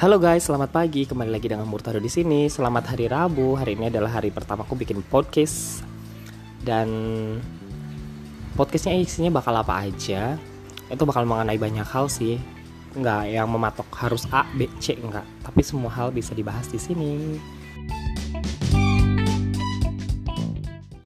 Halo guys, selamat pagi. Kembali lagi dengan Murtado di sini. Selamat hari Rabu. Hari ini adalah hari pertama aku bikin podcast. Dan podcastnya isinya bakal apa aja? Itu bakal mengenai banyak hal sih. Enggak yang mematok harus A, B, C enggak. Tapi semua hal bisa dibahas di sini.